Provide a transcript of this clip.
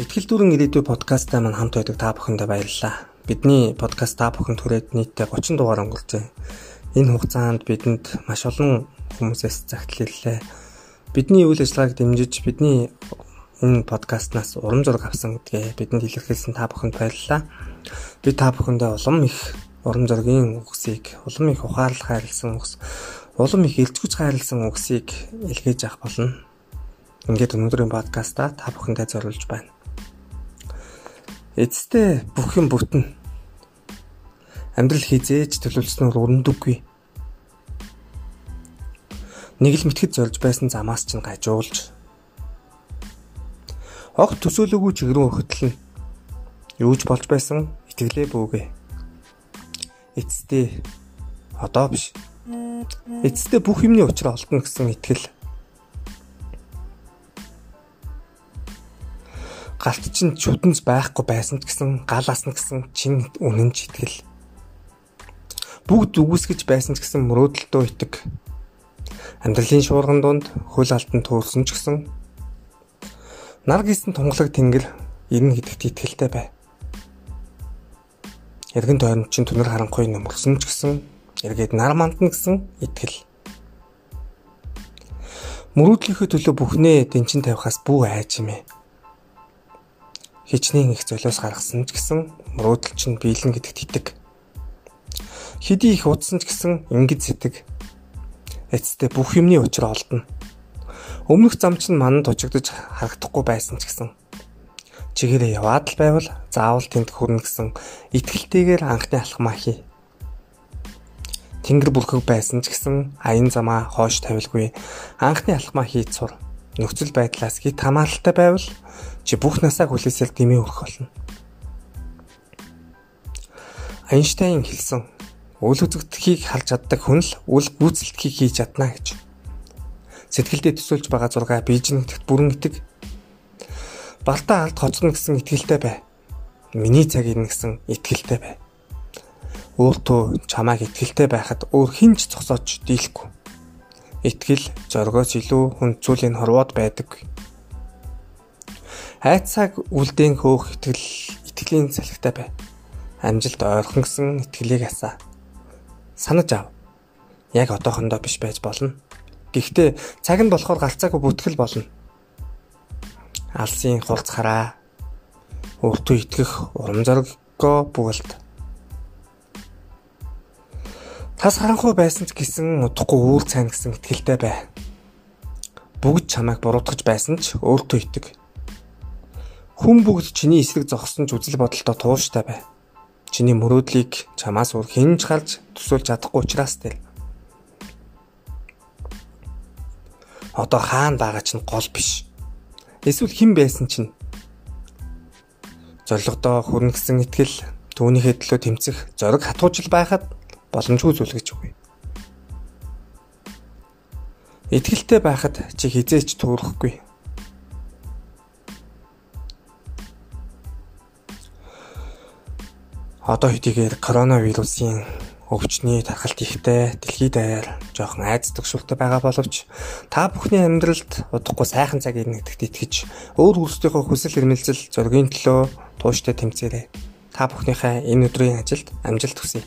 Итгэл дүүрэн ирээдүй подкастаа мань хамт байдаг та бүхэндээ баярлалаа. Бидний подкаст та бүхэн түрээд нийтдээ 30 дугаар өнгөрчээ. Энэ хугацаанд бидэнд маш олон хүмүүсээс загтлаллаа. Бидний үйл ажиллагааг дэмжиж бидний энэ подкастнаас урам зориг авсан гэдгээ бидэнд илэрхийлсэн та бүхэнд баярлалаа. Би та бүхэндээ улам их урам зоригийн үгсийг, улам их ухаарлах хайрлсан үгс, улам их илтгэж хайрлсан үгсийг илгээж авах болно. Ингээд өнөөдрийн подкастаа та бүхэндээ зориулж байна. Эцэстээ бүх юм бүтнэ. Амьдрал хизээж төлөвлөснөөр өрөндөггүй. Нэг л мэтгэд зорж байсан замаас чинь гажуулж. Огт төсөөлөөгүй чигрэн өгөхтөл нь юуж болж байсан итгэлээ бөөгээ. Эцэстээ одоо биш. Эцэстээ бүх юмны учраа олдно гэсэн итгэл галт чинь шүдэнц байхгүй байсан ч гэсэн гал асна гэсэн чин үнэн ч итгэл. Бүгд үгүйсгэж байсан ч гэсэн мөрөөдөлтөө итэг. Амьдралын шуурган донд хөл алтан төөрсөн ч гэсэн нар гисэн тунгалаг тэнгэр ирнэ гэдэгт итгэлтэй бай. Эргэн тойронд чинь түнэр харанхуй нөмөрсөн ч гэсэн эргээд нар мандна гэсэн итгэл. Мөрөөдлийнхөө төлөө бүхнээ дэнчин тавихаас бүү айж юм ээ хичнээн их золиос гаргасан ч гэсэн мөрөөдөл чинь биелэн гэдэгт итэг. Хэдий их удсан ч гэсэн ингэж сэтг. Эцэстээ бүх юмны учраа олдно. Өмнөх зам чинь манд тужигдож харагдахгүй байсан ч гэсэн чигээрээ яваад л байвал заавал тэнд хүрнэ гэсэн итгэлтэйгээр анхны алхмаа хий. Тэнгэр бүрхэг байсан ч гэсэн аян замаа хоош тавилгүй анхны алхмаа хийж сур. Нөхцөл байдлаас хит хамааралтай байвал чи бүх насаа хүлээсэл дэмий өрөх болно. Эйнштейн хэлсэн үл үзэгдэхийг харж чаддаг хүн л үл гүйцэлдэхийг хийж чадна гэж. Сэтгэлдээ төсөөлж байгаа зургаа бийжнэгт бүрэн итэг. Балтаа алд хоцорно гэсэн итгэлтэй бай. Миний цаг ирнэ гэсэн итгэлтэй бай. Өөртөө чамааг итгэлтэй байхад өөр хинч зогсоож дийлэхгүй. Итгэл зоргоос илүү хүнд зүйлийн хорвоод байдаг. Хайцааг үлдээн хөөх итгэл итгэлийн салхитай бай. Амжилт ойрхон гэсэн итгэлийг асаа. Санаж ав. Яг одоохондоо биш байж болно. Гэхдээ цаг нь болохоор галцаагүй бүтгэл болно. Алсын хурц хараа. Өөртөө итгэх урам зориггоо бүгэлд. Тас харанхуй байсан ч гэсэн удахгүй үүр цайн гэсэн итгэлтэй бай. Бүгд чамайг буруутгаж байсан ч өөртөө итэг. Хүн бүгд чиний эсрэг зогссон ч үзэл бодолтой тууштай бай. Чиний мөрөөдлийг чамаас өөр хинж харж төсөөлж чадахгүй учраас тэр. Одоо хаана байгаа чинь гол биш. Эсвэл хэн байсан чинь зоригдоо хүрнэ гэсэн итгэл түүнийхээ төлөө тэмцэх зориг хатуужил байхад боломжгүй зүйл гэж үгүй. Итгэлтэй байхад чи хизээч туурахгүй одоо хэдийгээр коронавирусын өвчний тархалт ихтэй дэлхийд даяар жоохон айц төгшөлтэй байгаа боловч та бүхний амьдралд удахгүй сайхан цаг ирнэ гэдэгт итгэж өөр өөрсдийнхөө хүсэл эрмэлзэл зоригийн төлөө тууштай тэмцээрэй. Та бүхнийхээ энэ өдрийн ажилд амжилт хүсье.